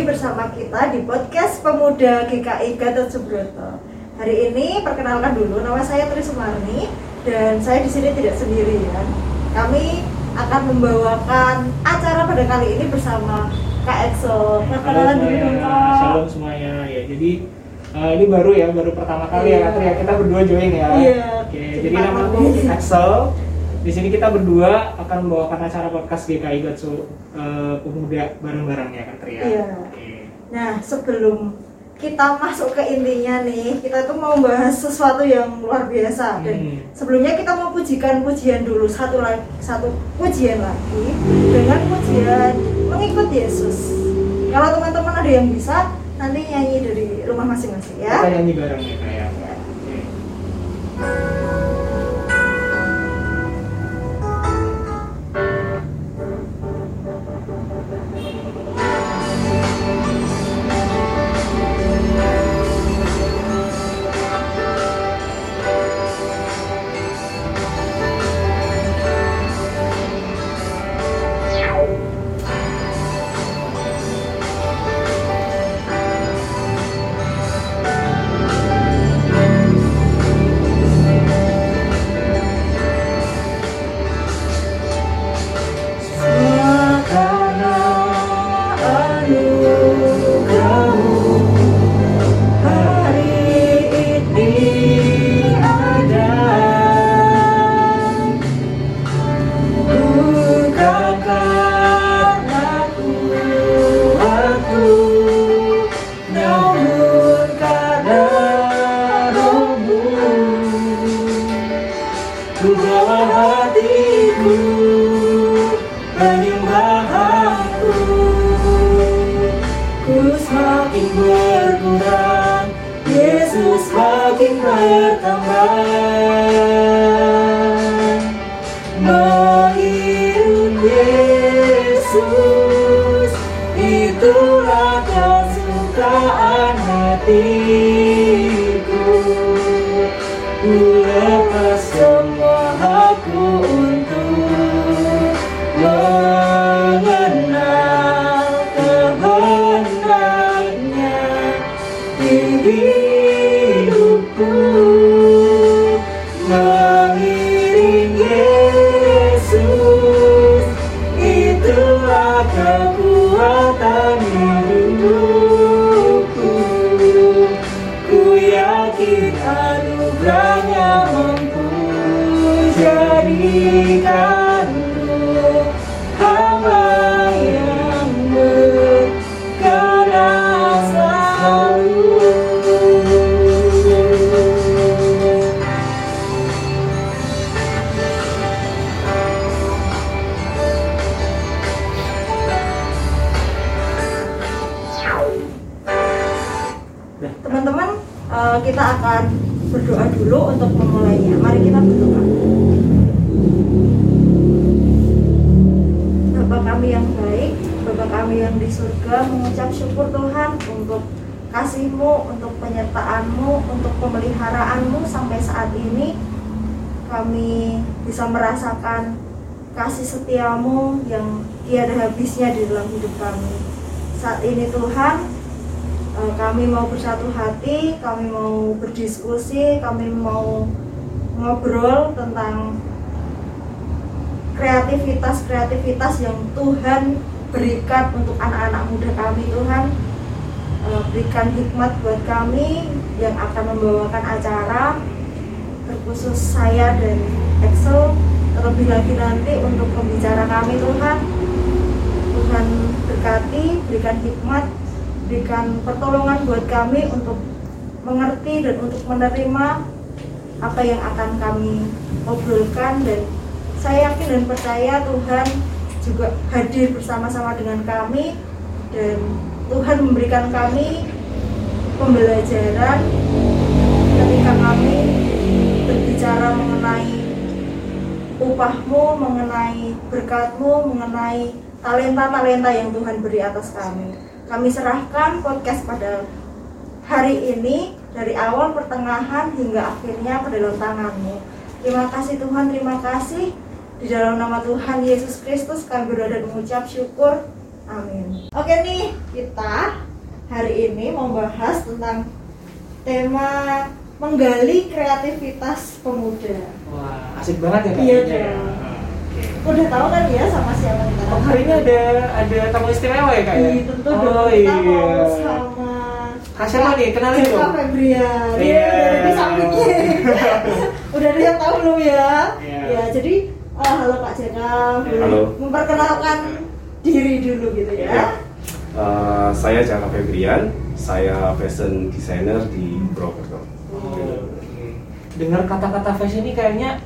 bersama kita di podcast Pemuda GKI Gatot Subroto. Hari ini perkenalkan dulu nama saya Tri Sumarni dan saya di sini tidak sendirian. Kami akan membawakan acara pada kali ini bersama Kak Exo. Perkenalan dulu dong, Kak. Shalom semuanya. Ya, jadi eh, ini baru ya, baru pertama kali ya Iya. Katri ya kita berdua join ya. Iya. Oke, Jadi jadi nama aku. Axel. Di sini kita berdua akan membawakan acara podcast GKI Gatsu eh, Pemuda bareng-bareng ya Katri ya. Iya. Oke. Nah, sebelum kita masuk ke intinya nih, kita tuh mau bahas sesuatu yang luar biasa. Dan Hmm. sebelumnya kita mau pujikan pujian dulu satu lagi, satu pujian lagi dengan pujian mengikut Yesus. Kalau teman-teman ada yang bisa, nanti nyanyi dari rumah masing-masing Kita ya. nyanyi bareng ya ya. Ya. Hatiku Ku lepas surga mengucap syukur Tuhan untuk kasih-Mu, untuk penyertaan-Mu, untuk pemeliharaanmu sampai saat ini. Kami bisa merasakan kasih setiamu yang tiada habisnya di dalam hidup kami. Saat ini Tuhan Eh, kami mau bersatu hati, kami mau berdiskusi, kami mau ngobrol tentang kreativitas-kreativitas yang Tuhan berikan untuk anak-anak muda kami Tuhan. Eh, berikan hikmat buat kami yang akan membawakan acara terkhusus saya dan Excel terlebih lagi nanti untuk pembicara kami Tuhan. Tuhan berkati, berikan hikmat, berikan pertolongan buat kami untuk mengerti dan untuk menerima apa yang akan kami obrolkan. Dan saya yakin dan percaya Tuhan juga hadir bersama-sama dengan kami dan Tuhan memberikan kami pembelajaran ketika kami berbicara mengenai upahmu, mengenai berkatmu, mengenai talenta-talenta yang Tuhan beri atas kami. Kami serahkan podcast pada hari ini dari awal pertengahan hingga akhirnya ke dalam tanganmu. Terima kasih Tuhan, terima kasih. Di dalam nama Tuhan Yesus Kristus kami berdoa dan mengucap syukur. Amin. Oke nih, kita hari ini mau bahas tentang tema menggali kreativitas pemuda. Wah, asik banget ya Iya, kayaknya. ya. Udah tahu kan ya sama siapa kita? Oh, hari ini ada ada tamu istimewa ya kak ya? Iya, tentu oh, dong. Kita iya. mau sama Kak siapa nih? Kenalin dong. Febrian. Iya. Iya, udah udah ada yang tahu belum ya? Iya. Ya, jadi eh, halo Pak Jaka. Boleh Halo. Memperkenalkan diri dulu gitu ya. Ya. Uh, saya Jaka Febrian, saya fashion designer di Purwokerto. Oh, oke. Dengar kata-kata fashion ini kayaknya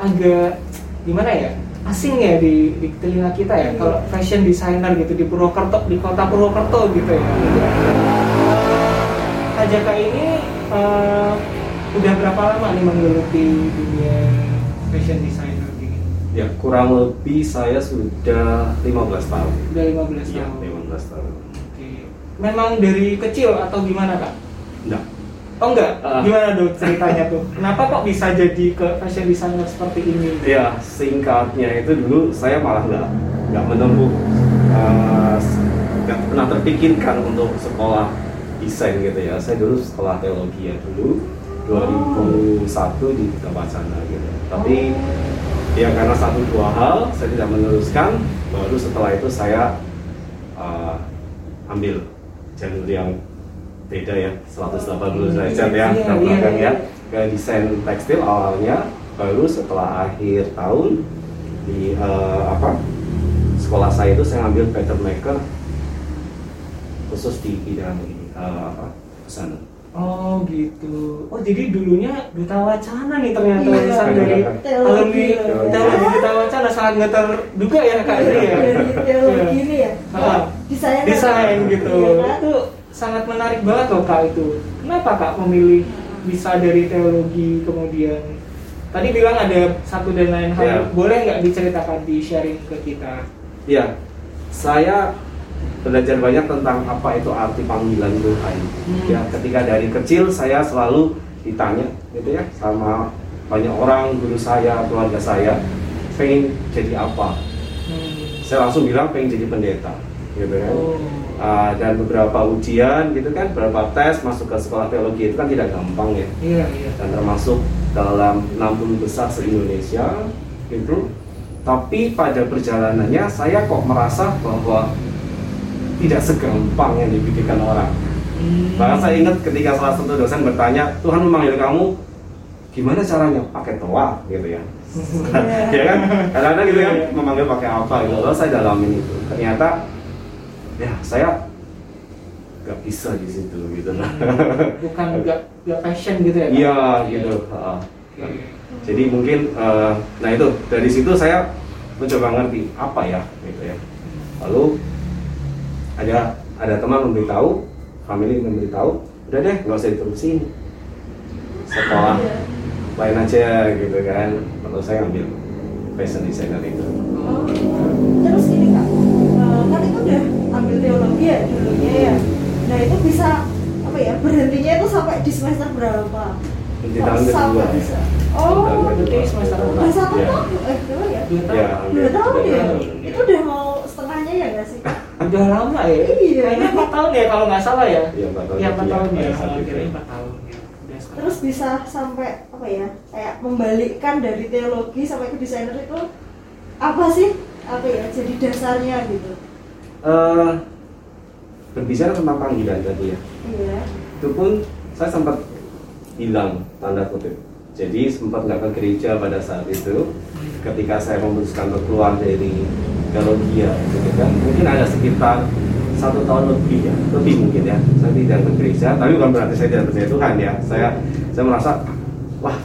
agak gimana ya? Asing ya di, di telinga kita ya. Iya. Kalau fashion designer gitu di Purwokerto, di kota Purwokerto gitu ya. Kak Jaka ini eh, udah berapa lama nih menggeluti dunia fashion designer gini? Ya, kurang lebih saya sudah 15 tahun. Udah 15 Iya, tahun. 15 tahun. Oke. Memang dari kecil atau gimana kak? Enggak. Oh enggak, Ah. gimana dong ceritanya tuh? Kenapa kok bisa jadi ke fashion designer seperti ini? Ya, singkatnya itu dulu saya malah nggak nggak menempuh, uh, nggak pernah terpikirkan untuk sekolah desain gitu ya. Saya dulu sekolah teologi ya dulu 2001 di Buta Wacana gitu. Tapi ya karena satu dua hal saya tidak meneruskan. Baru setelah itu saya uh, ambil jalur yang beda ya 180 derajat ya Iya, ke belakang iya. ya ke desain tekstil awalnya baru setelah akhir tahun di eh, apa sekolah saya itu saya ambil pattern maker khusus di bidang ini eh, apa pesanan Oh gitu. Oh jadi dulunya Duta Wacana nih ternyata Iya. lulusan dari Teologi. alumni Teologi. teologi Duta Wacana sangat nggak terduga ya kak ini ya. Dari teologi Iya. ini ya. Ah. Desainer. Desain gitu. Iya kan? Itu sangat menarik banget loh kak itu. Kenapa kak memilih bisa dari teologi kemudian tadi bilang ada satu dan lain hal. Iya. Boleh nggak diceritakan di sharing ke kita? ya saya belajar banyak tentang apa itu arti panggilan Tuhan Hmm. ya ketika dari kecil saya selalu ditanya gitu ya sama banyak orang guru saya keluarga saya pengen jadi apa Hmm. saya langsung bilang pengen jadi pendeta gitu kan Oh. Uh, dan beberapa ujian gitu kan beberapa tes masuk ke sekolah teologi itu kan tidak gampang ya Iya iya. dan termasuk dalam 60 besar se-Indonesia gitu tapi pada perjalanannya saya kok merasa bahwa tidak segampang yang dipikirkan orang. Hmm. bahkan saya ingat ketika salah satu dosen bertanya Tuhan memanggil kamu gimana caranya? Pakai toa gitu ya. Ya kan? Kadang-kadang gitu kan memanggil pakai apa gitu. Lalu saya dalamin itu. Ternyata ya saya nggak bisa di situ gitu lah. Bukan nggak nggak passion gitu ya iya gitu. Jadi mungkin eh, nah itu dari situ saya mencoba ngerti apa ya gitu ya. Lalu ada ada teman memberitahu family memberitahu udah deh nggak usah diterusin sekolah Iya. lain aja gitu kan lalu saya ambil fashion designer itu Oh, terus ini kak, eh, kan itu udah ambil teologi ya dulunya ya. Nah itu bisa apa ya berhentinya itu sampai di semester berapa? di tahun kedua ya. bisa? Oh, berarti semester udah empat. satu Ya. tahun, eh berapa ya? Dua tahun. ya Dua ambil tahun dua ya? tahun, Itu udah mau setengahnya ya nggak sih? Udah lama ya? Iya. Kayaknya 4 tahun ya kalau nggak salah ya? Iya, empat tahun. Iya 4 tahun ya. Itu. kirain 4 tahun ya. Udah sekarang. Terus bisa sampai apa ya? Kayak membalikkan dari teologi sampai ke desainer itu apa sih? Apa ya? Jadi dasarnya gitu. Eh, berbicara tentang panggilan tadi ya Iya. itu pun saya sempat hilang tanda kutip jadi sempat nggak ke gereja pada saat itu ketika saya memutuskan untuk keluar dari teologi ya gitu kan. Mungkin ada sekitar satu tahun lebih ya lebih mungkin ya. Saya tidak ke gereja tapi bukan berarti saya tidak percaya Tuhan ya. Saya saya merasa wah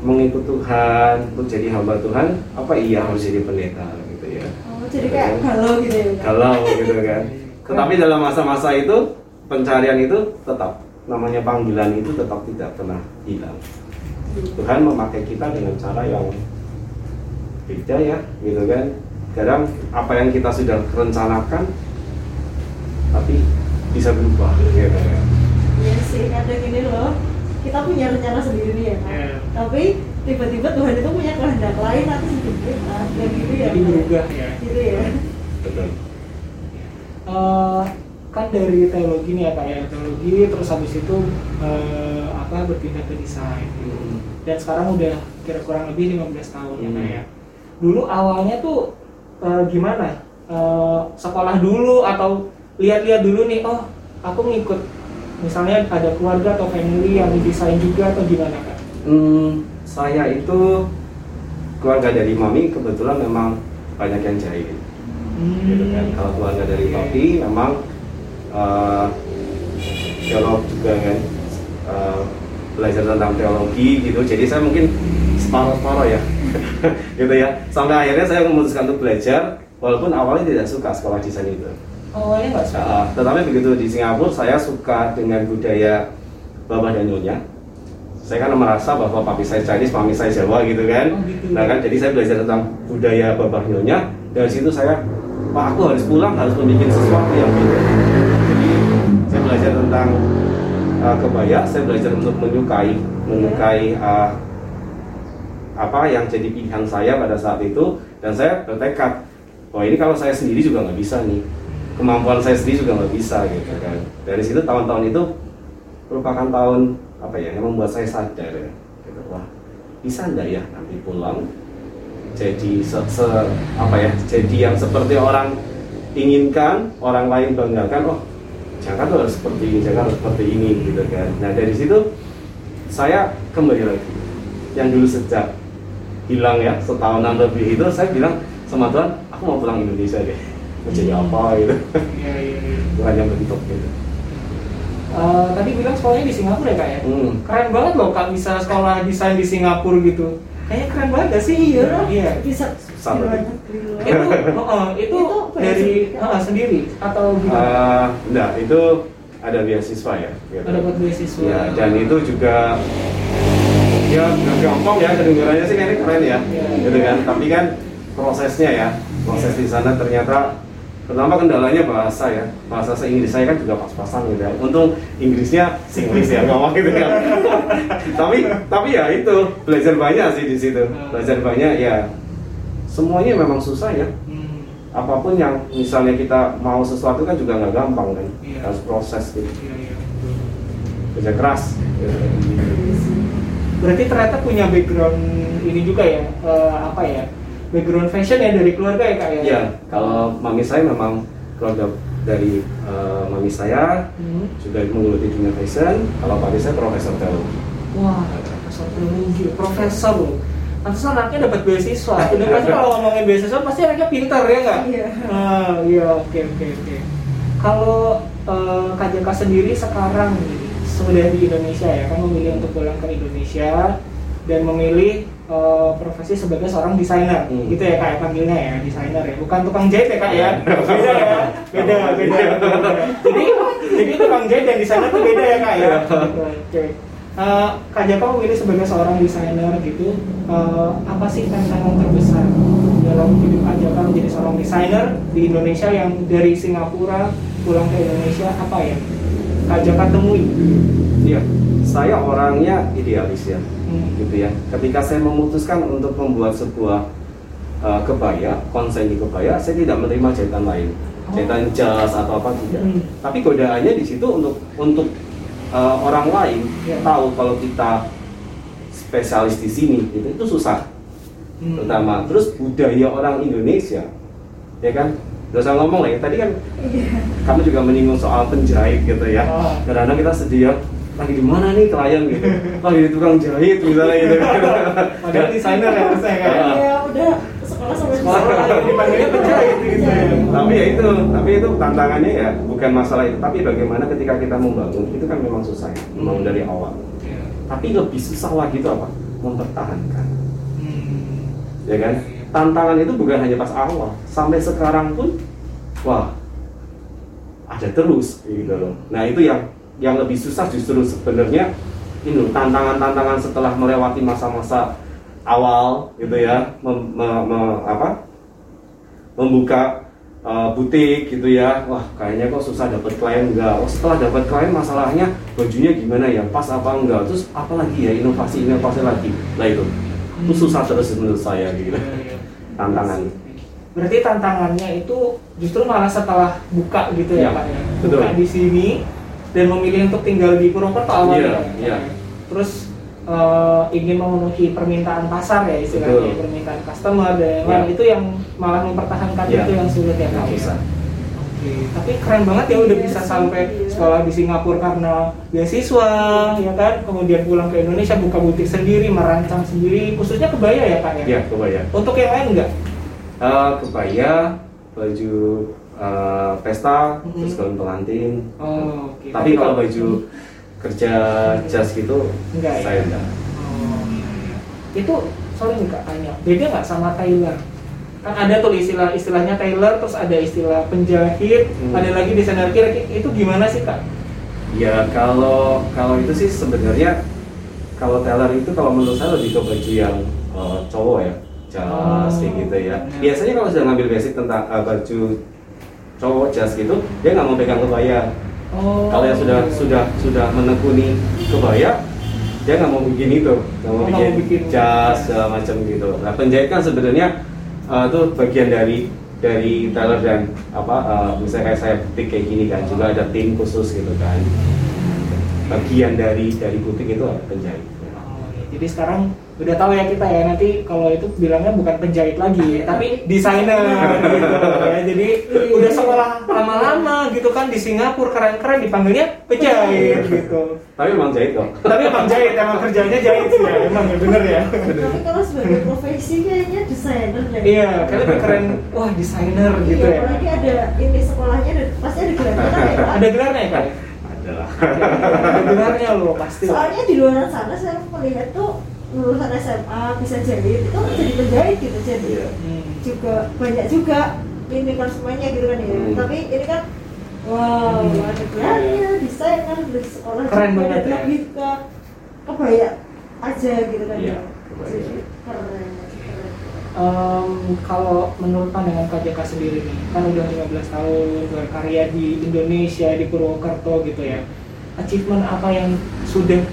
mengikut Tuhan untuk jadi hamba Tuhan apa iya harus jadi pendeta gitu ya. Oh, jadi kayak galau gitu ya. Kalau gitu kan. Tetapi dalam masa-masa itu pencarian itu tetap namanya panggilan itu tetap tidak pernah hilang Tuhan memakai kita dengan cara yang beda ya gitu kan. Kadang apa yang kita sudah rencanakan tapi bisa berubah gitu kan? Iya sih, kadang gini loh. Kita punya rencana sendiri nih ya kan Iya. tapi tiba-tiba Tuhan itu punya kehendak lain nanti hidup kita dan gitu ya Jadi berubah ya. gitu ya. Betul. Eh, kan dari teologi nih ya kak ya teologi terus habis itu eh, apa berpindah ke desain Hmm. dan sekarang udah kira kurang lebih 15 tahun ya Hmm. kak ya dulu awalnya tuh eh, gimana Eh, sekolah dulu atau lihat-lihat dulu nih oh aku ngikut misalnya ada keluarga atau family yang desain juga atau gimana kak? Hmm, saya itu keluarga dari mami kebetulan memang banyak yang jahit gitu kan kalau keluarga dari Iya. papi memang eh, teolog juga kan eh, belajar tentang teologi gitu jadi saya mungkin separuh-separuh ya gitu ya sampai akhirnya saya memutuskan untuk belajar walaupun awalnya tidak suka sekolah desain itu Awalnya nggak suka. Uh, tetapi begitu di Singapura saya suka dengan budaya Bapak dan Nyonya. Saya kan merasa bahwa papi saya Chinese, mami saya Jawa gitu kan. Oh, gitu. Nah kan jadi saya belajar tentang budaya Bapak Nyonya. Dari situ saya, Pak aku harus pulang harus membuat sesuatu yang beda. Belajar tentang uh, kebaya, saya belajar untuk menyukai, menyukai uh, apa yang jadi pilihan saya pada saat itu dan saya bertekad bahwa ini kalau saya sendiri juga nggak bisa nih. Kemampuan saya sendiri juga nggak bisa gitu kan. Dari situ tahun-tahun itu merupakan tahun apa ya yang membuat saya sadar ya gitu, wah bisa nggak ya nanti pulang jadi se, se- apa ya jadi yang seperti orang inginkan orang lain banggakan oh jangan tuh harus seperti ini jangan harus seperti ini gitu kan nah dari situ saya kembali lagi yang dulu sejak hilang ya setahunan lebih itu saya bilang sama Tuhan aku mau pulang Indonesia deh mau jadi apa gitu Iya iya. iya. Tuhan yang bentuk gitu Eh, tadi bilang sekolahnya di Singapura ya kak ya? Hmm. Keren banget loh kak bisa sekolah desain di Singapura gitu. Kayaknya keren banget gak sih? Iya. Iya. Bisa Susah Itu, oh, oh, itu, Itu dari ah, sendiri atau gimana? Eh, enggak itu ada beasiswa ya gitu. Ada buat beasiswa. ya dan itu juga ya nggak gampang ya kedengarannya sih kayaknya keren ya Iya. gitu kan tapi kan prosesnya ya proses di sana ternyata pertama kendalanya bahasa ya bahasa se-Inggris saya kan juga pas-pasan gitu ya untung Inggrisnya Singlish ya ngomong gitu kan tapi tapi ya itu belajar banyak sih di situ belajar banyak ya semuanya memang susah ya Hmm, apa pun yang misalnya kita mau sesuatu kan juga nggak gampang kan Iya. harus proses gitu iya, betul. kerja keras gitu. Berarti ternyata punya background ini juga ya, eh, apa ya? Background fashion ya dari keluarga ya kak ya? Iya, kalau mami saya memang keluarga dari eh, mami saya Hmm. juga menggeluti dunia fashion. Kalau papi saya profesor teologi. Wah, profesor teologi, profesor loh. Pantesan anaknya dapat beasiswa. Udah pasti kalau ngomongin beasiswa pasti anaknya pintar ya nggak? Iya. Ah, iya, oke oke oke. Kalau eh, Kak Jaka sendiri sekarang sudah di Indonesia ya, kan memilih untuk pulang ke Indonesia dan memilih eh, profesi sebagai seorang desainer, Hmm. gitu ya kak ya panggilnya ya, desainer ya, bukan tukang jahit ya kak ya, beda ya, beda beda. beda. Jadi jadi tukang jahit dan desainer itu beda ya kak ya. Gitu, Oke. Eh, Kak Jaka memilih sebagai seorang desainer gitu, eh, apa sih tantangan terbesar dalam hidup Kak Jaka menjadi seorang desainer di Indonesia yang dari Singapura pulang ke Indonesia apa ya Kak Jaka temui? Iya, saya orangnya idealis ya, Hmm. gitu ya. Ketika saya memutuskan untuk membuat sebuah eh, kebaya, konsen di kebaya, saya tidak menerima jahitan lain, Oh. jahitan jas atau apa tidak. Hmm. Tapi godaannya di situ untuk untuk eh, orang lain Ya. tahu kalau kita spesialis di sini, gitu, itu susah. Hmm. Pertama, terus budaya orang Indonesia, ya kan? Gak usah ngomong lah ya, tadi kan kamu juga menyinggung soal penjahit gitu ya. Oh. Kadang-kadang kita sedih ya, lagi di mana nih klien gitu? Lagi di tukang jahit misalnya gitu. Padahal desainer ya mas ya kak. ya? Udah sekolah sampai Sekolah sekolah. dipanggilnya penjahit gitu ya. Tapi ya itu, tapi itu tantangannya ya bukan masalah itu, tapi bagaimana ketika kita membangun itu kan memang susah ya, memang dari awal. Tapi lebih susah lagi itu apa? Mempertahankan. Hmm. ya kan tantangan itu bukan hanya pas awal sampai sekarang pun wah ada terus gitu loh nah itu yang yang lebih susah justru sebenarnya ini tantangan-tantangan setelah melewati masa-masa awal gitu ya mem- me- me- apa membuka uh, butik gitu ya wah kayaknya kok susah dapat klien enggak oh setelah dapat klien masalahnya bajunya gimana ya pas apa enggak terus apa lagi ya inovasi inovasi lagi lah itu itu susah terus menurut saya gitu Iya, iya. tantangan berarti tantangannya itu justru malah setelah buka gitu ya, Iya, Pak ya. betul. Buka di sini dan memilih untuk tinggal di Purwokerto awalnya. Iya, iya. Terus eh, ingin memenuhi permintaan pasar ya istilahnya, Betul. permintaan customer dan lain Iya. itu yang malah mempertahankan Iya. itu yang sulit ya Kak. Bisa. Oke, tapi keren banget ya udah Iya bisa sih, sampai iya. sekolah di Singapura karena beasiswa, ya kan? Kemudian pulang ke Indonesia buka butik sendiri, merancang sendiri, khususnya kebaya ya Kak ya? Iya, kebaya. Untuk yang lain enggak? Eh, kebaya, baju eh, pesta, Mhm. terus gaun pengantin. Oh, oke. Tapi kalau baju kerja jas gitu, Enggak ya? saya enggak. Oh, iya, iya. Itu sorry nih kak tanya, beda nggak sama tailor? Kan ada tuh istilah istilahnya tailor, terus ada istilah penjahit, Hmm. ada lagi desainer kira itu gimana sih kak? Ya kalau kalau itu sih sebenarnya kalau tailor itu kalau menurut saya lebih ke baju yang eh, cowok ya, jas Oh, gitu ya. iya. Biasanya kalau sudah ngambil basic tentang eh, baju cowok jas gitu, dia nggak mau pegang kebaya. Oh. Kalau yang sudah sudah sudah menekuni kebaya, dia nggak mau bikin itu, nggak mau Oh, bikin, mau bikin. jas segala macam gitu. Nah penjahit kan sebenarnya eh, itu bagian dari dari tailor dan apa eh, misalnya kayak saya butik kayak gini kan juga ada tim khusus gitu kan. Bagian dari dari butik itu penjahit. Oh, iya. Jadi sekarang udah tahu ya kita ya nanti kalau itu bilangnya bukan penjahit lagi, tapi desainer gitu ya. Jadi udah sekolah lama-lama gitu kan di Singapura keren-keren dipanggilnya penjahit gitu. Tapi memang jahit kok. Tapi emang jahit, emang kerjanya jahit sih ya, emang ya bener ya. Tapi kalau sebagai profesi kayaknya desainer deh. Iya, kalian lebih keren, wah desainer gitu Iya, ya. apalagi ada ini sekolahnya dan pasti ada gelar kita ya Pak. Ada gelarnya ya? Adalah. Ada gelarnya loh pasti. Soalnya di luar sana saya melihat tuh lulusan SMA bisa jahit itu kan jadi penjahit gitu jadi Iya. Hmm. juga banyak juga ini konsumennya gitu kan ya. Hmm. Tapi ini kan wow Hmm. ada gelarnya desainer dari sekolah Keren juga, banget ya. lebih ke kebaya aja gitu kan Iya, ya. Jadi keren. Em, kalau menurut pandangan Kak Jaka sendiri nih, kan udah 15 tahun berkarya di Indonesia, di Purwokerto gitu ya. Achievement apa yang sudah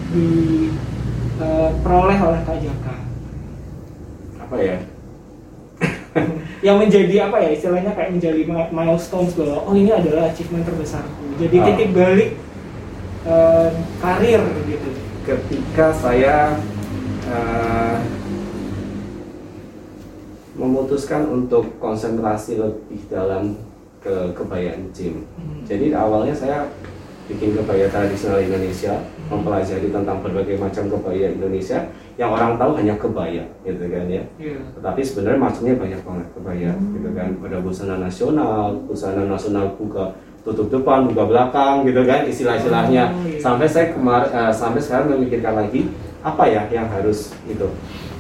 diperoleh oleh Kak Jaka? Apa ya? yang menjadi apa ya istilahnya kayak menjadi mi- milestones bahwa oh ini adalah achievement terbesarku. Jadi Ah. titik balik eh, karir gitu. ketika saya eh, memutuskan untuk konsentrasi lebih dalam ke kebaya gym. Hmm. Jadi awalnya saya bikin kebaya tradisional Indonesia, mempelajari tentang berbagai macam kebaya Indonesia yang orang tahu hanya kebaya, gitu kan ya. Iya. Tetapi sebenarnya macamnya banyak banget kebaya, gitu kan. Ada busana nasional, busana nasional buka tutup depan, buka belakang, gitu kan istilah-istilahnya. Oh, iya. Sampai saya kemar eh, sampai sekarang memikirkan lagi apa ya yang harus itu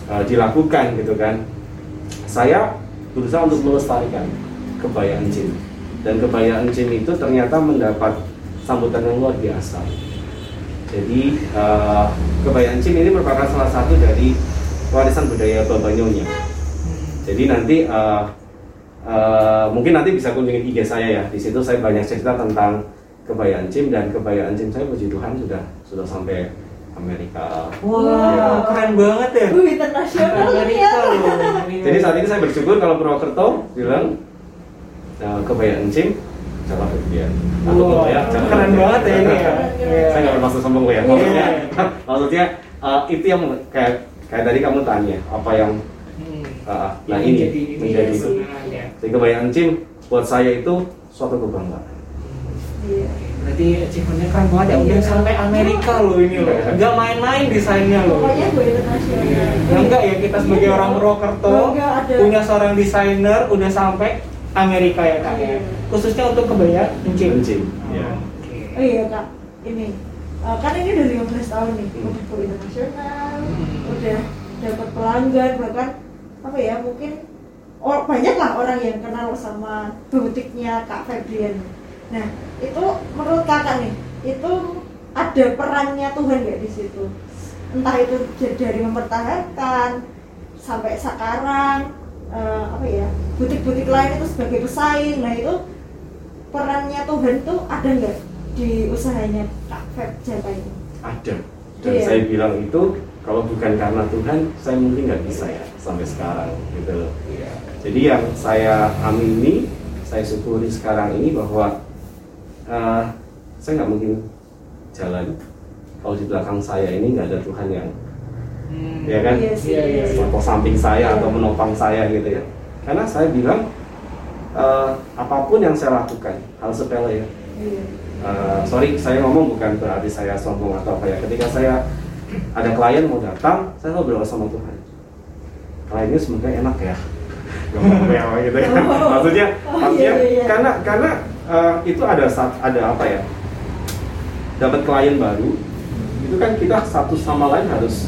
eh, dilakukan, gitu kan. Saya berusaha untuk melestarikan kebaya encim dan kebaya encim itu ternyata mendapat sambutan yang luar biasa. Jadi eh, kebaya encim ini merupakan salah satu dari warisan budaya Babanyonya. Jadi nanti eh, eh, mungkin nanti bisa kunjungi IG saya ya. Di situ saya banyak cerita tentang kebaya encim dan kebaya encim saya puji Tuhan sudah sudah sampai Amerika. Wah, keren banget ya. Uh, internasional Amerika ya. loh. Jadi saat ini saya bersyukur kalau Purwokerto bilang eh, kebaya encim Atau Wah, kebaya Jawa keren banget ya ini ya. Iya. saya nggak bermaksud sombong ya. Iya. Maksudnya, maksudnya eh, itu yang kayak kayak tadi kamu tanya apa yang Hmm. eh, nah ini menjadi ini menjadi ya, ya. Jadi kebaya encim buat saya itu suatu kebanggaan. Iya. Berarti achievementnya keren banget ya, udah Iya. sampai Amerika loh ini loh Nggak main-main desainnya loh Pokoknya gue internasional. Ya enggak ya, kita sebagai orang Purwokerto ada. Punya seorang desainer, udah sampai Amerika ya kak ya Iya. Khususnya untuk kebaya encim Encim, ya. Oke. Oh iya kak, ini eh, kan ini udah 15 tahun nih, Hmm. go internasional, Hmm. udah dapat pelanggan bahkan apa ya mungkin or, banyak lah orang yang kenal sama butiknya Kak Febrian. Nah itu menurut kakak nih, itu ada perannya Tuhan nggak di situ? Entah itu dari mempertahankan sampai sekarang eh, apa ya butik-butik lain itu sebagai pesaing. Nah itu perannya Tuhan tuh ada nggak di usahanya Kak Feb Jaka ini? Ada. Dan Iya. saya bilang itu kalau bukan karena Tuhan, saya mungkin nggak bisa ya. sampai sekarang gitu loh. Iya. Jadi yang saya amini, saya syukuri sekarang ini bahwa eh, saya nggak mungkin jalan kalau di belakang saya ini nggak ada Tuhan yang Hmm. ya kan Iya sih, Iya, iya, iya. atau samping saya Iya. atau menopang saya gitu ya. Karena saya bilang eh, apa pun yang saya lakukan hal sepele ya. Iya. Eh, sorry saya ngomong bukan berarti saya sombong atau apa ya. Ketika saya ada klien mau datang, saya selalu berdoa sama Tuhan. Kliennya semoga enak ya. Ngomong gitu ya. Oh. Maksudnya, Oh, maksudnya iya, iya. karena karena eh, itu ada saat ada apa ya? Dapat klien baru, itu kan kita satu sama lain harus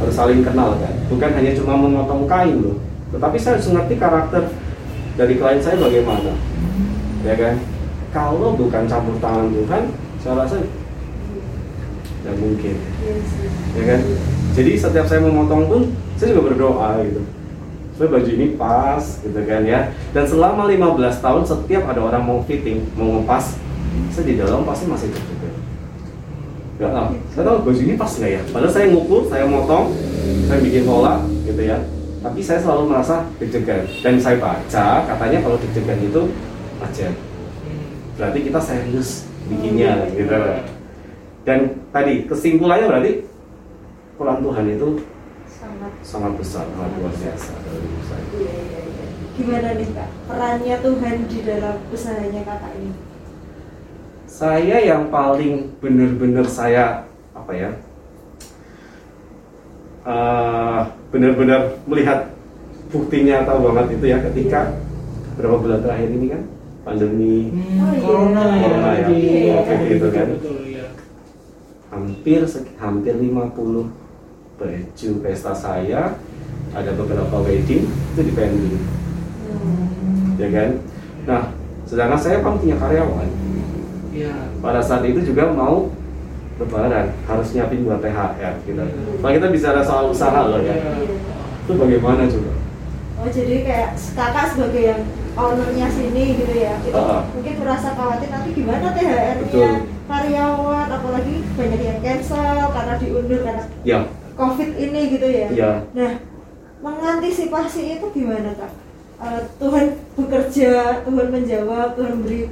harus saling kenal kan. Bukan hanya cuma memotong kain loh. Tetapi saya harus ngerti karakter dari klien saya bagaimana. Ya kan? Kalau bukan campur tangan Tuhan, saya rasa tidak mungkin ya kan jadi setiap saya memotong pun saya juga berdoa gitu supaya baju ini pas gitu kan ya dan selama 15 tahun setiap ada orang mau fitting mau ngepas saya di dalam pasti masih deg-degan Gak tahu, saya tahu baju ini pas nggak ya padahal saya ngukur, saya motong saya bikin pola gitu ya tapi saya selalu merasa deg-degan dan saya baca katanya kalau deg-degan itu wajar berarti kita serius bikinnya gitu dan tadi kesimpulannya berarti peran Tuhan itu Sangat. sangat besar, sangat luar biasa hidup saya. Iya, iya, iya. Gimana nih kak perannya Tuhan di dalam usahanya kakak ini? Saya yang paling benar-benar saya apa ya, eh, benar-benar melihat bukti nyata banget itu ya ketika beberapa bulan terakhir ini kan pandemi Hmm, Oh, iya. corona ya, Corona ya. lagi. Iya, kayak gitu kan. Betul, iya. hampir hampir 50 baju pesta saya ada beberapa wedding itu di pending Hmm. ya kan nah sedangkan saya kan punya karyawan Iya. pada saat itu juga mau lebaran harus nyiapin buat THR gitu kalau kita bicara soal usaha loh ya Iya. itu bagaimana coba Oh jadi kayak kakak sebagai yang ownernya sini gitu ya itu Ah. mungkin merasa khawatir nanti gimana THR-nya Betul. karyawan apalagi banyak yang cancel karena diundur karena ya covid ini gitu ya. ya Nah mengantisipasi itu gimana kak? Eh, Tuhan bekerja, Tuhan menjawab, Tuhan memberi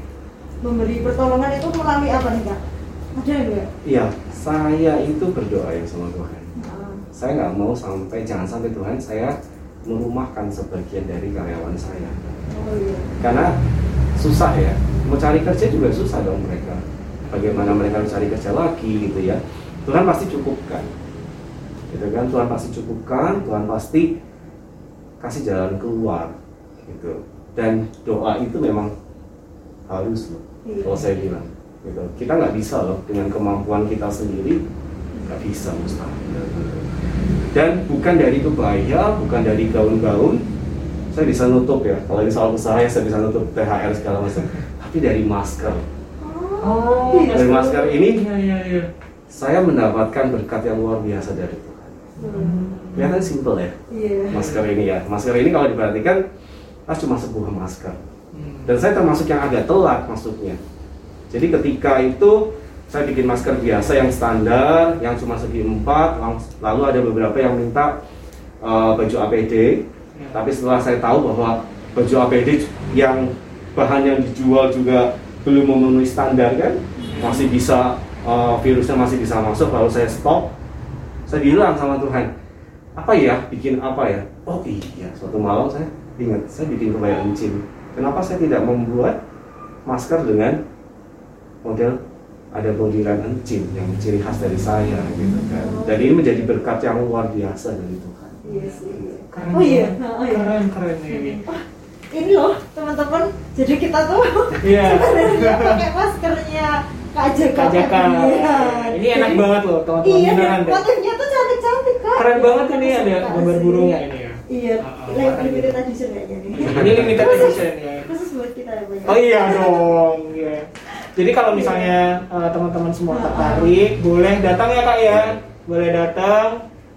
memberi pertolongan itu melalui apa nih kak? Ada nggak? ya saya itu berdoa ya sama Tuhan. Ah, saya nggak mau sampai jangan sampai Tuhan saya merumahkan sebagian dari karyawan saya. Oh iya. karena susah ya. Mau cari kerja juga susah dong mereka. Bagaimana mereka mencari kerja lagi gitu ya. Tuhan pasti cukupkan. Gitu kan? Tuhan pasti cukupkan Tuhan pasti kasih jalan keluar gitu. Dan doa itu memang harus loh Iya. kalau saya bilang gitu kita nggak bisa loh dengan kemampuan kita sendiri nggak bisa mustahil dan bukan dari kebaya bukan dari gaun-gaun saya bisa nutup ya kalau ini soal usaha ya saya bisa nutup THR segala macam tapi dari masker Oh, iya. dari masker ini Iya, iya, iya. saya mendapatkan berkat yang luar biasa dari Tuhan Hmm. kelihatan simple ya Iya. masker ini ya masker ini kalau diperhatikan ah cuma sebuah masker. Dan saya termasuk yang agak telat masuknya jadi ketika itu saya bikin masker biasa yang standar yang cuma segi empat lalu ada beberapa yang minta eh, baju APD Ya. tapi setelah saya tahu bahwa baju APD yang bahan yang dijual juga belum memenuhi standar kan masih bisa eh, virusnya masih bisa masuk lalu saya stop saya bilang sama Tuhan apa ya? Bikin apa ya? Oh iya suatu malam saya ingat saya bikin kebaya encim kenapa saya tidak membuat masker dengan model ada bordiran encim yang ciri khas dari saya gitu kan dan ini menjadi berkat yang luar biasa dari Tuhan Iya sih. Keren Oh iya. banget. Oh, iya. Keren, keren ini. Wah, ini loh teman-teman. Jadi kita tuh Iya. sebenarnya pakai maskernya Kak Jaka. Kak Jaka. Iya. Ini enak banget loh, teman-teman. Iya, motifnya tuh cantik-cantik kak. Keren banget ini ada gambar sih. burungnya ini ya. Iya, Ah, ah, limited edition kayaknya nih. Ini limited edition ya. Khusus buat kita ya Pak. Oh iya dong, iya. Jadi kalau misalnya eh, teman-teman semua Ah, tertarik, boleh datang ya kak ya, boleh datang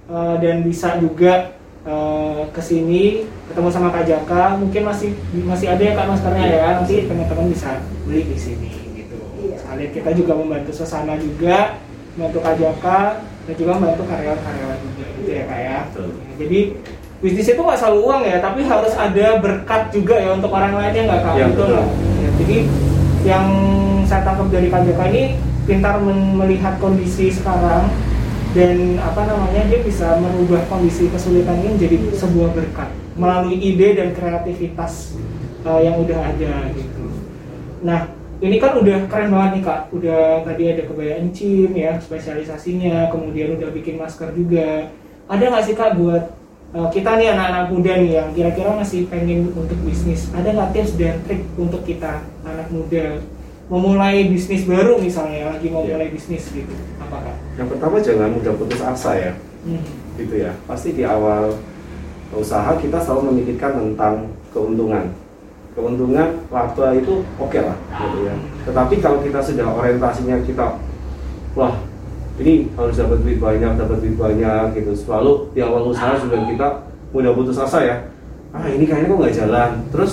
eh, dan bisa juga eh, ke sini ketemu sama Kak Jaka. Mungkin masih masih ada ya kak maskernya ya, nanti teman-teman bisa beli di sini gitu. Iya. Sekalian kita juga membantu suasana juga, membantu Kak Jaka dan juga membantu karyawan-karyawan juga gitu ya kak ya. Betul. Jadi bisnis itu nggak selalu uang ya, tapi harus ada berkat juga ya untuk orang lainnya nggak kak? Iya, Betul nggak? Ya, jadi yang saya tangkap dari Jaka ini pintar melihat kondisi sekarang dan apa namanya dia bisa merubah kondisi kesulitan ini menjadi sebuah berkat melalui ide dan kreativitas uh, yang udah ada gitu. Nah ini kan udah keren banget nih kak, udah tadi ada kebaya encim ya spesialisasinya, kemudian udah bikin masker juga. Ada nggak sih kak buat kita nih anak-anak muda nih yang kira-kira masih pengen untuk bisnis, ada nggak tips dan trik untuk kita anak muda memulai bisnis baru misalnya lagi mau Iya. mulai bisnis gitu, apa kak? Yang pertama jangan mudah putus asa ya, Hmm. gitu ya. Pasti di awal usaha kita selalu memikirkan tentang keuntungan. Keuntungan laba itu oke lah, gitu ya. Tetapi kalau kita sudah orientasinya kita, wah ini harus dapat duit banyak, dapat duit banyak gitu. Selalu di awal usaha sudah kita mudah putus asa ya. Ah ini kayaknya kok nggak jalan. Terus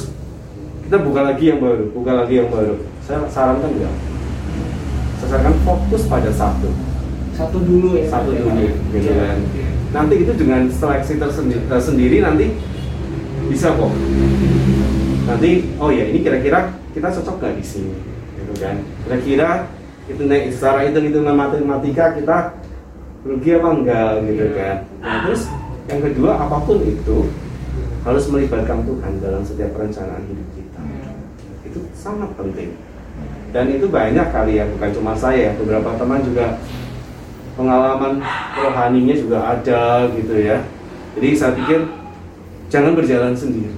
kita buka lagi yang baru, buka lagi yang baru. Saya sarankan enggak. Saya sarankan fokus pada satu. Satu dulu ya. Satu ya, dulu, Kak? gitu kan. iya. Nanti itu dengan seleksi tersendiri, sendiri nanti bisa kok. Nanti oh ya ini kira-kira kita cocok nggak di sini, gitu kan? Kira-kira itu naik secara hitung hitungan matematika kita rugi apa enggak gitu kan? Nah, terus yang kedua apa pun itu harus melibatkan Tuhan dalam setiap perencanaan hidup kita. Itu sangat penting. Dan itu banyak kali ya, bukan cuma saya, beberapa teman juga pengalaman rohaninya juga ada gitu ya. Jadi saya pikir jangan berjalan sendiri,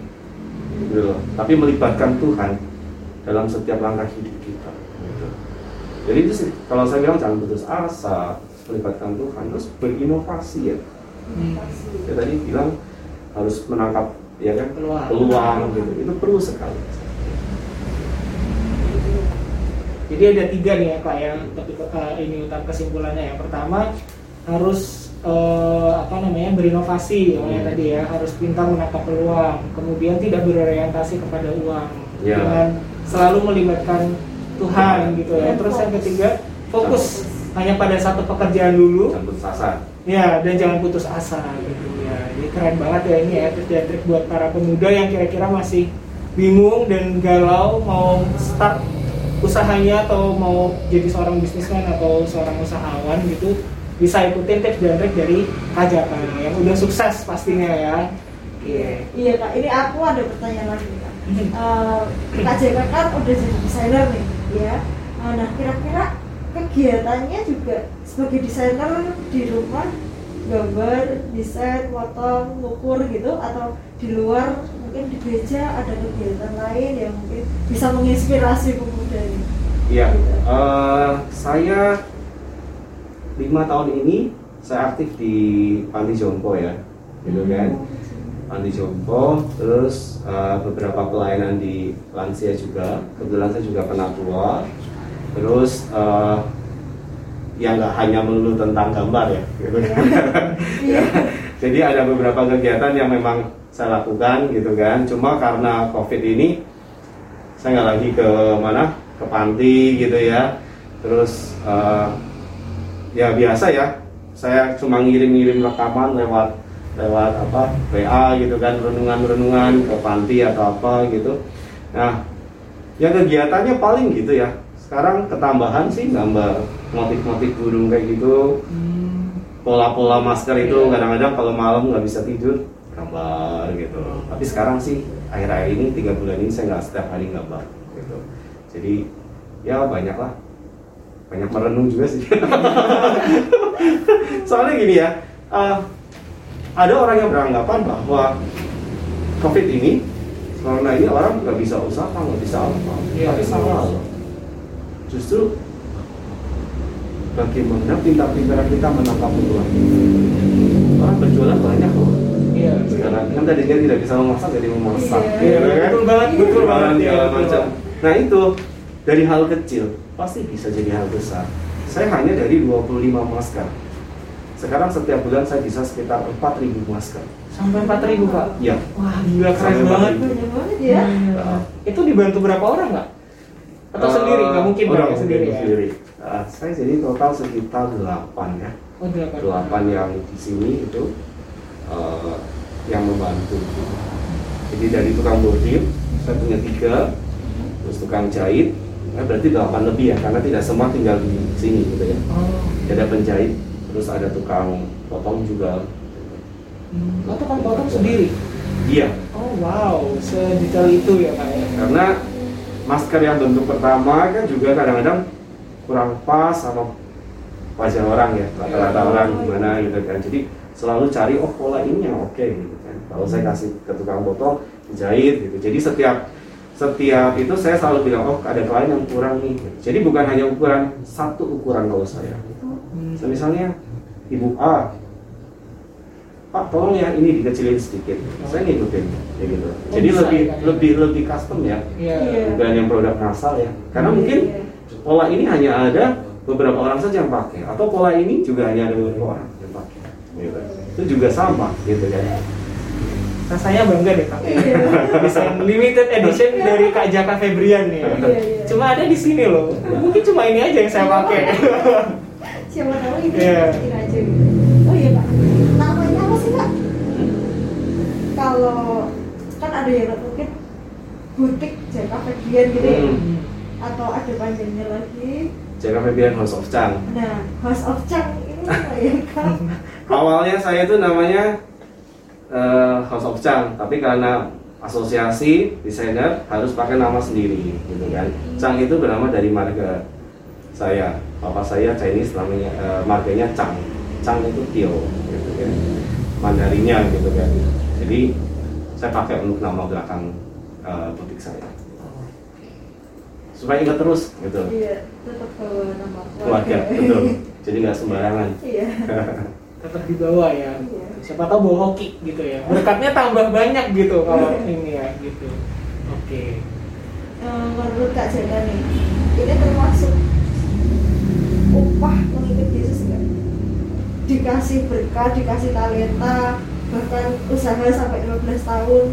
gitu loh. Tapi melibatkan Tuhan dalam setiap langkah hidup kita. Jadi itu sih, kalau saya bilang jangan putus asa, melibatkan Tuhan, terus berinovasi ya. Hmm. Saya tadi bilang harus menangkap ya kan Peluang. peluang gitu. Itu perlu sekali. Jadi ada tiga nih ya kak ya tapi eh, ini utama kesimpulannya ya. Pertama harus eh, apa namanya berinovasi ya Hmm. tadi ya harus pintar menangkap peluang. Kemudian tidak berorientasi kepada uang Ya. dengan selalu melibatkan Tuhan gitu ya. Terus yang ketiga fokus hanya pada satu pekerjaan dulu Jangan putus asa. Ya, dan jangan putus asa gitu ya. Jadi keren banget ya ini ya tips dan trik buat para pemuda yang kira-kira masih bingung dan galau mau start usahanya atau mau jadi seorang bisnismen atau seorang usahawan gitu bisa ikutin tips dan trik dari Kak Jaka yang udah sukses pastinya ya. Iya. Iya kak, ini aku ada pertanyaan lagi kak. Eh, kak Jeka kan udah jadi desainer nih, ya. Eh, Nah kira-kira kegiatannya juga sebagai desainer di rumah gambar, desain, potong, ngukur gitu atau di luar mungkin di gereja ada kegiatan lain yang mungkin bisa menginspirasi pemuda ini. Iya, Gitu. eh, saya lima tahun ini saya aktif di Panti Jompo ya, gitu kan. Panti Jompo, terus eh, beberapa pelayanan di lansia juga. Kebetulan saya juga penatua. Terus eh, ya nggak hanya melulu tentang gambar ya, gitu kan. Iya. Jadi ada beberapa kegiatan yang memang saya lakukan gitu kan. Cuma karena COVID ini saya nggak lagi ke mana ke panti gitu ya. Terus eh, ya biasa ya. Saya cuma ngirim-ngirim rekaman lewat lewat apa WA gitu kan renungan-renungan ke panti atau apa gitu. Nah, ya kegiatannya paling gitu ya. Sekarang ketambahan sih gambar motif-motif burung kayak gitu Hmm. pola-pola masker itu Iya. kadang-kadang kalau malam nggak bisa tidur gambar gitu tapi sekarang sih akhir-akhir ini tiga bulan ini saya nggak setiap hari gambar gitu jadi ya banyak lah banyak merenung juga sih soalnya gini ya eh, ada orang yang beranggapan bahwa covid ini corona ini orang nggak bisa usaha nggak bisa apa Iya. tapi salah loh. justru bagaimana pintar-pintar kita menangkap peluang orang berjualan banyak loh Iya. sekarang kan tadi dia tidak bisa memasak jadi memasak Iya. gitu kan? Betul banget, betul banget, iya, betul. macam nah itu dari hal kecil pasti bisa jadi hal besar saya hanya dari 25 masker sekarang setiap bulan saya bisa sekitar 4000 masker Sampai 4000 kak. ya Wah gila keren Sampai banget. 4.000. Banyak banget ya. Hmm. Itu dibantu berapa orang nggak? Atau Eh, sendiri? Nggak mungkin oh, Kak, nggak sendiri ya? sendiri. Ah, saya jadi total sekitar 8 ya Oh delapan. delapan yang di sini itu eh, yang membantu. Jadi dari tukang bordir saya punya tiga, terus tukang jahit, berarti delapan lebih ya karena tidak semua tinggal di sini gitu ya. Oh. Ada penjahit, terus ada tukang potong juga. Hmm. Oh, tukang potong sendiri. Iya, Oh wow, sedetail itu ya kak ya. karena masker yang bentuk pertama kan juga kadang-kadang kurang pas sama wajah orang ya rata-rata orang gimana gitu kan jadi selalu cari oh pola ini yang oke gitu kan kalau saya kasih ke tukang potong jahit gitu jadi setiap setiap itu saya selalu bilang oh ada klien yang kurang nih jadi bukan hanya ukuran satu ukuran kalau saya Hmm. So, misalnya ibu A Pak tolong ya ini dikecilin sedikit saya ngikutin kayak gitu jadi bisa lebih ya, ya? lebih lebih custom ya Iya. Iya. bukan yang produk massal ya karena mungkin pola ini hanya ada beberapa orang saja yang pakai atau pola ini juga hanya ada beberapa orang yang pakai gitu. itu juga sama gitu kan Rasanya bangga deh kak. Iya. Desain limited edition dari Kak Jaka Febrian nih. Iya, iya. Cuma ada di sini loh. Mungkin cuma ini aja yang saya pakai. siapa tahu itu Iya. bikin aja gitu. oh iya pak. Namanya apa sih pak? Kalau kan ada yang mungkin butik jangka Febrian gitu ya. Hmm. atau ada panjangnya lagi. Jaka Febrian House of Chang. Nah House of Chang ini apa ya kak. Awalnya saya itu namanya eh, House of Chang. Tapi karena asosiasi desainer harus pakai nama sendiri gitu kan. Chang itu bernama dari marga saya papa saya Chinese namanya eh, marganya Chang Chang itu Tio gitu kan Mandarinya gitu kan jadi saya pakai untuk nama belakang eh, butik saya supaya ingat terus gitu iya tetap bawa nama keluarga betul jadi nggak sembarangan iya Tetap di bawah ya. Iya. Siapa tahu bawa hoki gitu ya. Berkatnya tambah banyak gitu kalau ini ya gitu. Oke. Eh, menurut Kak Jana nih, ini termasuk upah mengikut Yesus nggak? Dikasih berkat, dikasih talenta, bahkan usaha sampai 15 tahun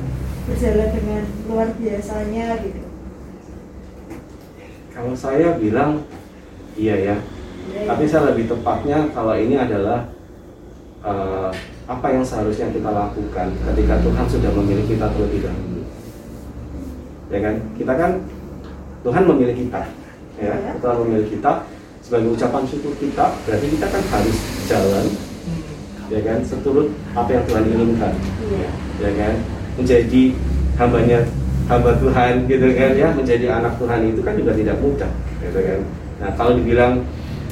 berjalan dengan luar biasanya gitu. Kalau saya bilang iya ya, Ya, tapi ya. saya lebih tepatnya kalau ini adalah eh, apa yang seharusnya kita lakukan ketika Tuhan sudah memilih kita terlebih dahulu. Ya kan? Kita kan Tuhan memilih kita, ya. Ya. Tuhan memilih kita sebagai ucapan syukur kita, berarti kita kan harus jalan, Hmm. ya kan, seturut apa yang Tuhan inginkan. Iya. ya kan? Menjadi hambanya hamba Tuhan gitu kan ya? Menjadi anak Tuhan itu kan juga tidak mudah gitu kan? Nah kalau dibilang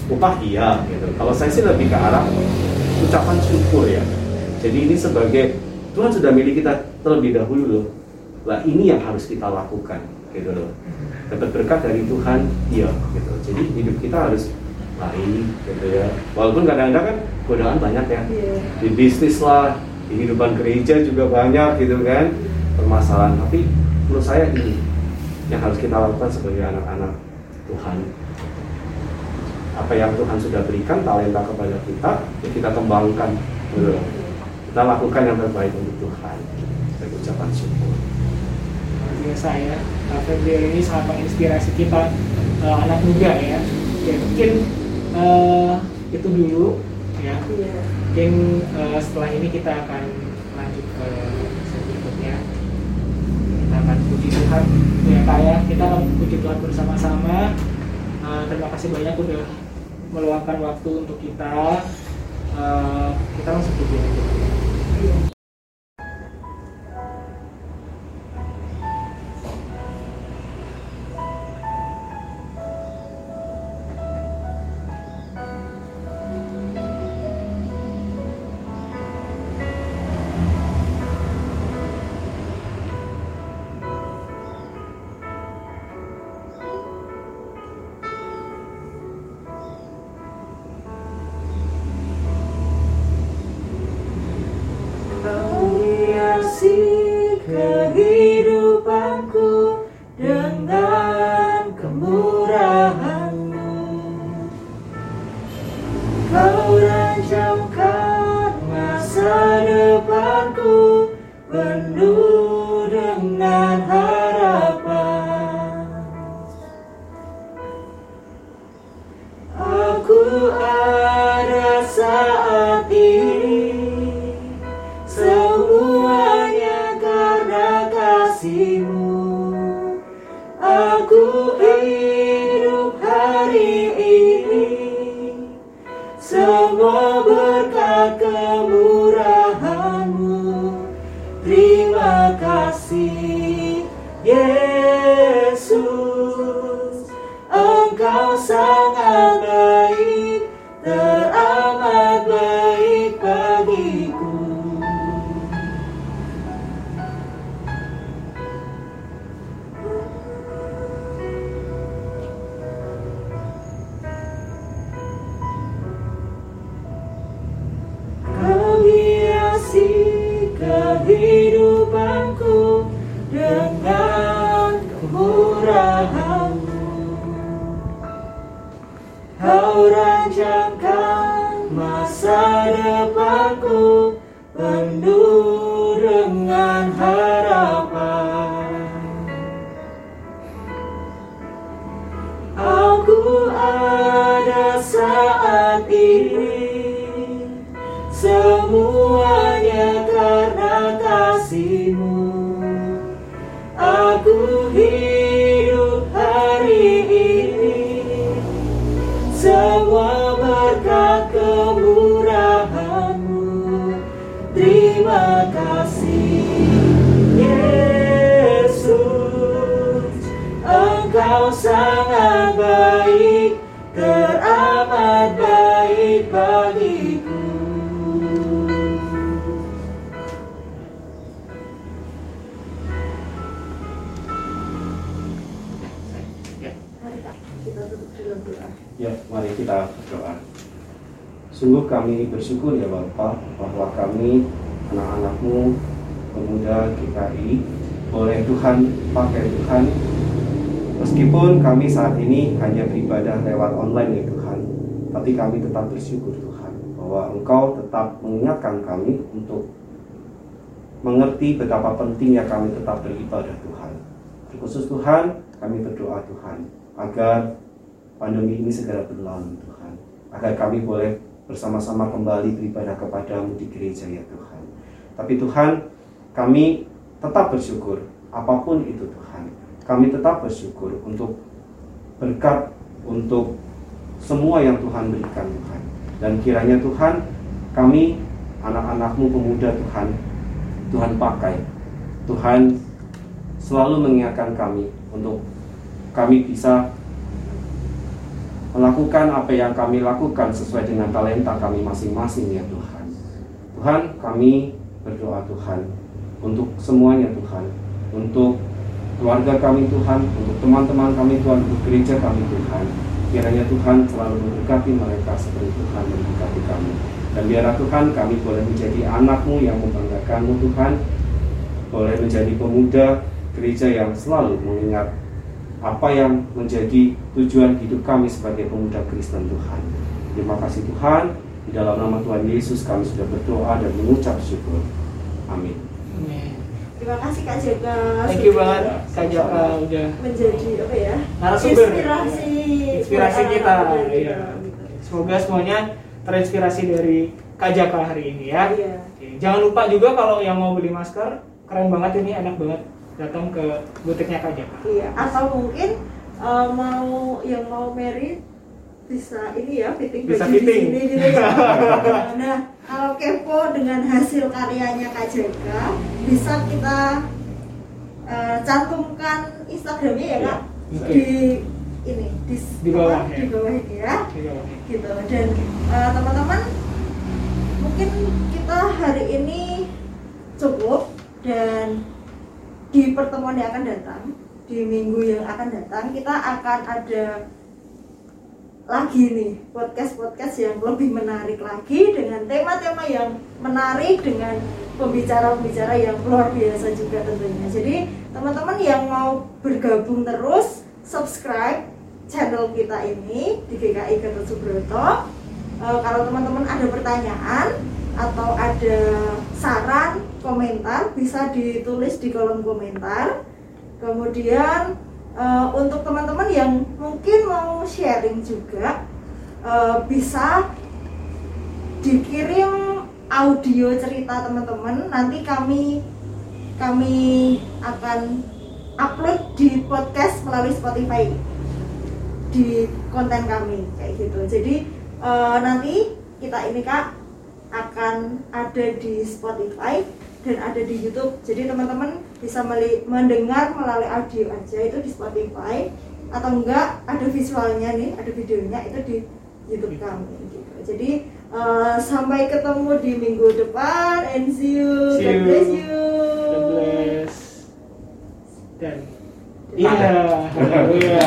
upah iya gitu. Kalau saya sih lebih ke arah ucapan syukur ya. Jadi ini sebagai Tuhan sudah milih kita terlebih dahulu loh. Lah ini yang harus kita lakukan gitu loh dapat berkat dari Tuhan iya gitu jadi hidup kita harus baik gitu ya walaupun kadang-kadang kan godaan banyak ya Iya. di bisnis lah, di kehidupan gereja juga banyak gitu kan permasalahan. Tapi menurut saya ini yang harus kita lakukan sebagai anak-anak Tuhan. Apa yang Tuhan sudah berikan talenta kepada kita, ya kita kembangkan. gitu loh. Kita lakukan yang terbaik untuk Tuhan. Saya ucapan syukur. Biasa ya. Kak Febrian ini sangat menginspirasi kita eh, anak muda ya. Ya mungkin eh, itu dulu ya. Iya. Mungkin eh, setelah ini kita akan lanjut ke berikutnya. Kita akan puji Tuhan ya Kak ya. Kita akan puji Tuhan bersama-sama. Eh, terima kasih banyak udah meluangkan waktu untuk kita. Eh, kita langsung puji aja. Ya, mari kita berdoa. Sungguh kami bersyukur ya Bapak bahwa kami anak-anakmu pemuda GKI boleh Tuhan pakai Tuhan meskipun kami saat ini hanya beribadah lewat online ya Tuhan tapi kami tetap bersyukur Tuhan bahwa Engkau tetap mengingatkan kami untuk mengerti betapa pentingnya kami tetap beribadah Tuhan terkhusus Tuhan kami berdoa Tuhan agar pandemi ini segera berlalu Tuhan. Agar kami boleh bersama-sama kembali beribadah kepadamu di gereja ya Tuhan. Tapi Tuhan kami tetap bersyukur apa pun itu Tuhan. Kami tetap bersyukur untuk berkat untuk semua yang Tuhan berikan Tuhan. Dan kiranya Tuhan kami anak-anakmu pemuda Tuhan Tuhan pakai. Tuhan selalu mengingatkan kami untuk kami bisa melakukan apa yang kami lakukan sesuai dengan talenta kami masing-masing ya Tuhan. Tuhan, kami berdoa Tuhan untuk semuanya Tuhan, untuk keluarga kami Tuhan, untuk teman-teman kami Tuhan, untuk gereja kami Tuhan. Kiranya Tuhan selalu memberkati mereka seperti Tuhan memberkati kami. Dan biarlah Tuhan kami boleh menjadi anakmu yang membanggakanmu Tuhan, boleh menjadi pemuda gereja yang selalu mengingat apa yang menjadi tujuan hidup kami sebagai pemuda Kristen Tuhan. Terima kasih Tuhan, di dalam nama Tuhan Yesus kami sudah berdoa dan mengucap syukur. Amin. Amin. Terima kasih Kak Jaka. Thank you banget Kak Jaka udah Menjadi apa ya? Narasumber. Inspirasi. Inspirasi kita, iya. gitu. Semoga semuanya terinspirasi dari Kak Jaka hari ini ya. Iya. Oke, Jangan lupa juga kalau yang mau beli masker, keren banget ini, enak banget. Datang ke butiknya Kak Jaka. Iya, atau mungkin eh, mau yang mau merit bisa ini ya fitting Bisa baju fitting. di sini gitu ya. nah, kalau kepo dengan hasil karyanya Kak Jaka, bisa kita eh, cantumkan Instagramnya ya Kak Oke. di ini di, Di bawah, apa, ya. di bawah ini ya Di bawah. gitu dan eh, teman-teman mungkin kita hari ini cukup dan di pertemuan yang akan datang di minggu yang akan datang kita akan ada lagi nih podcast-podcast yang lebih menarik lagi dengan tema-tema yang menarik dengan pembicara-pembicara yang luar biasa juga tentunya. Jadi teman-teman yang mau bergabung terus subscribe channel kita ini di GKI Gatot Subroto. Eh, kalau teman-teman ada pertanyaan atau ada saran, komentar bisa ditulis di kolom komentar. Kemudian eh, untuk teman-teman yang mungkin mau sharing juga eh, bisa dikirim audio cerita teman-teman. Nanti kami kami akan upload di podcast melalui Spotify di konten kami kayak gitu. Jadi eh, nanti kita ini kak akan ada di Spotify dan ada di YouTube. Jadi teman-teman bisa meli- mendengar melalui audio aja itu di Spotify atau enggak ada visualnya nih ada videonya itu di YouTube kami gitu. Jadi eh, sampai ketemu di minggu depan and see you. See God you. bless you. God bless. Dan iya, iya.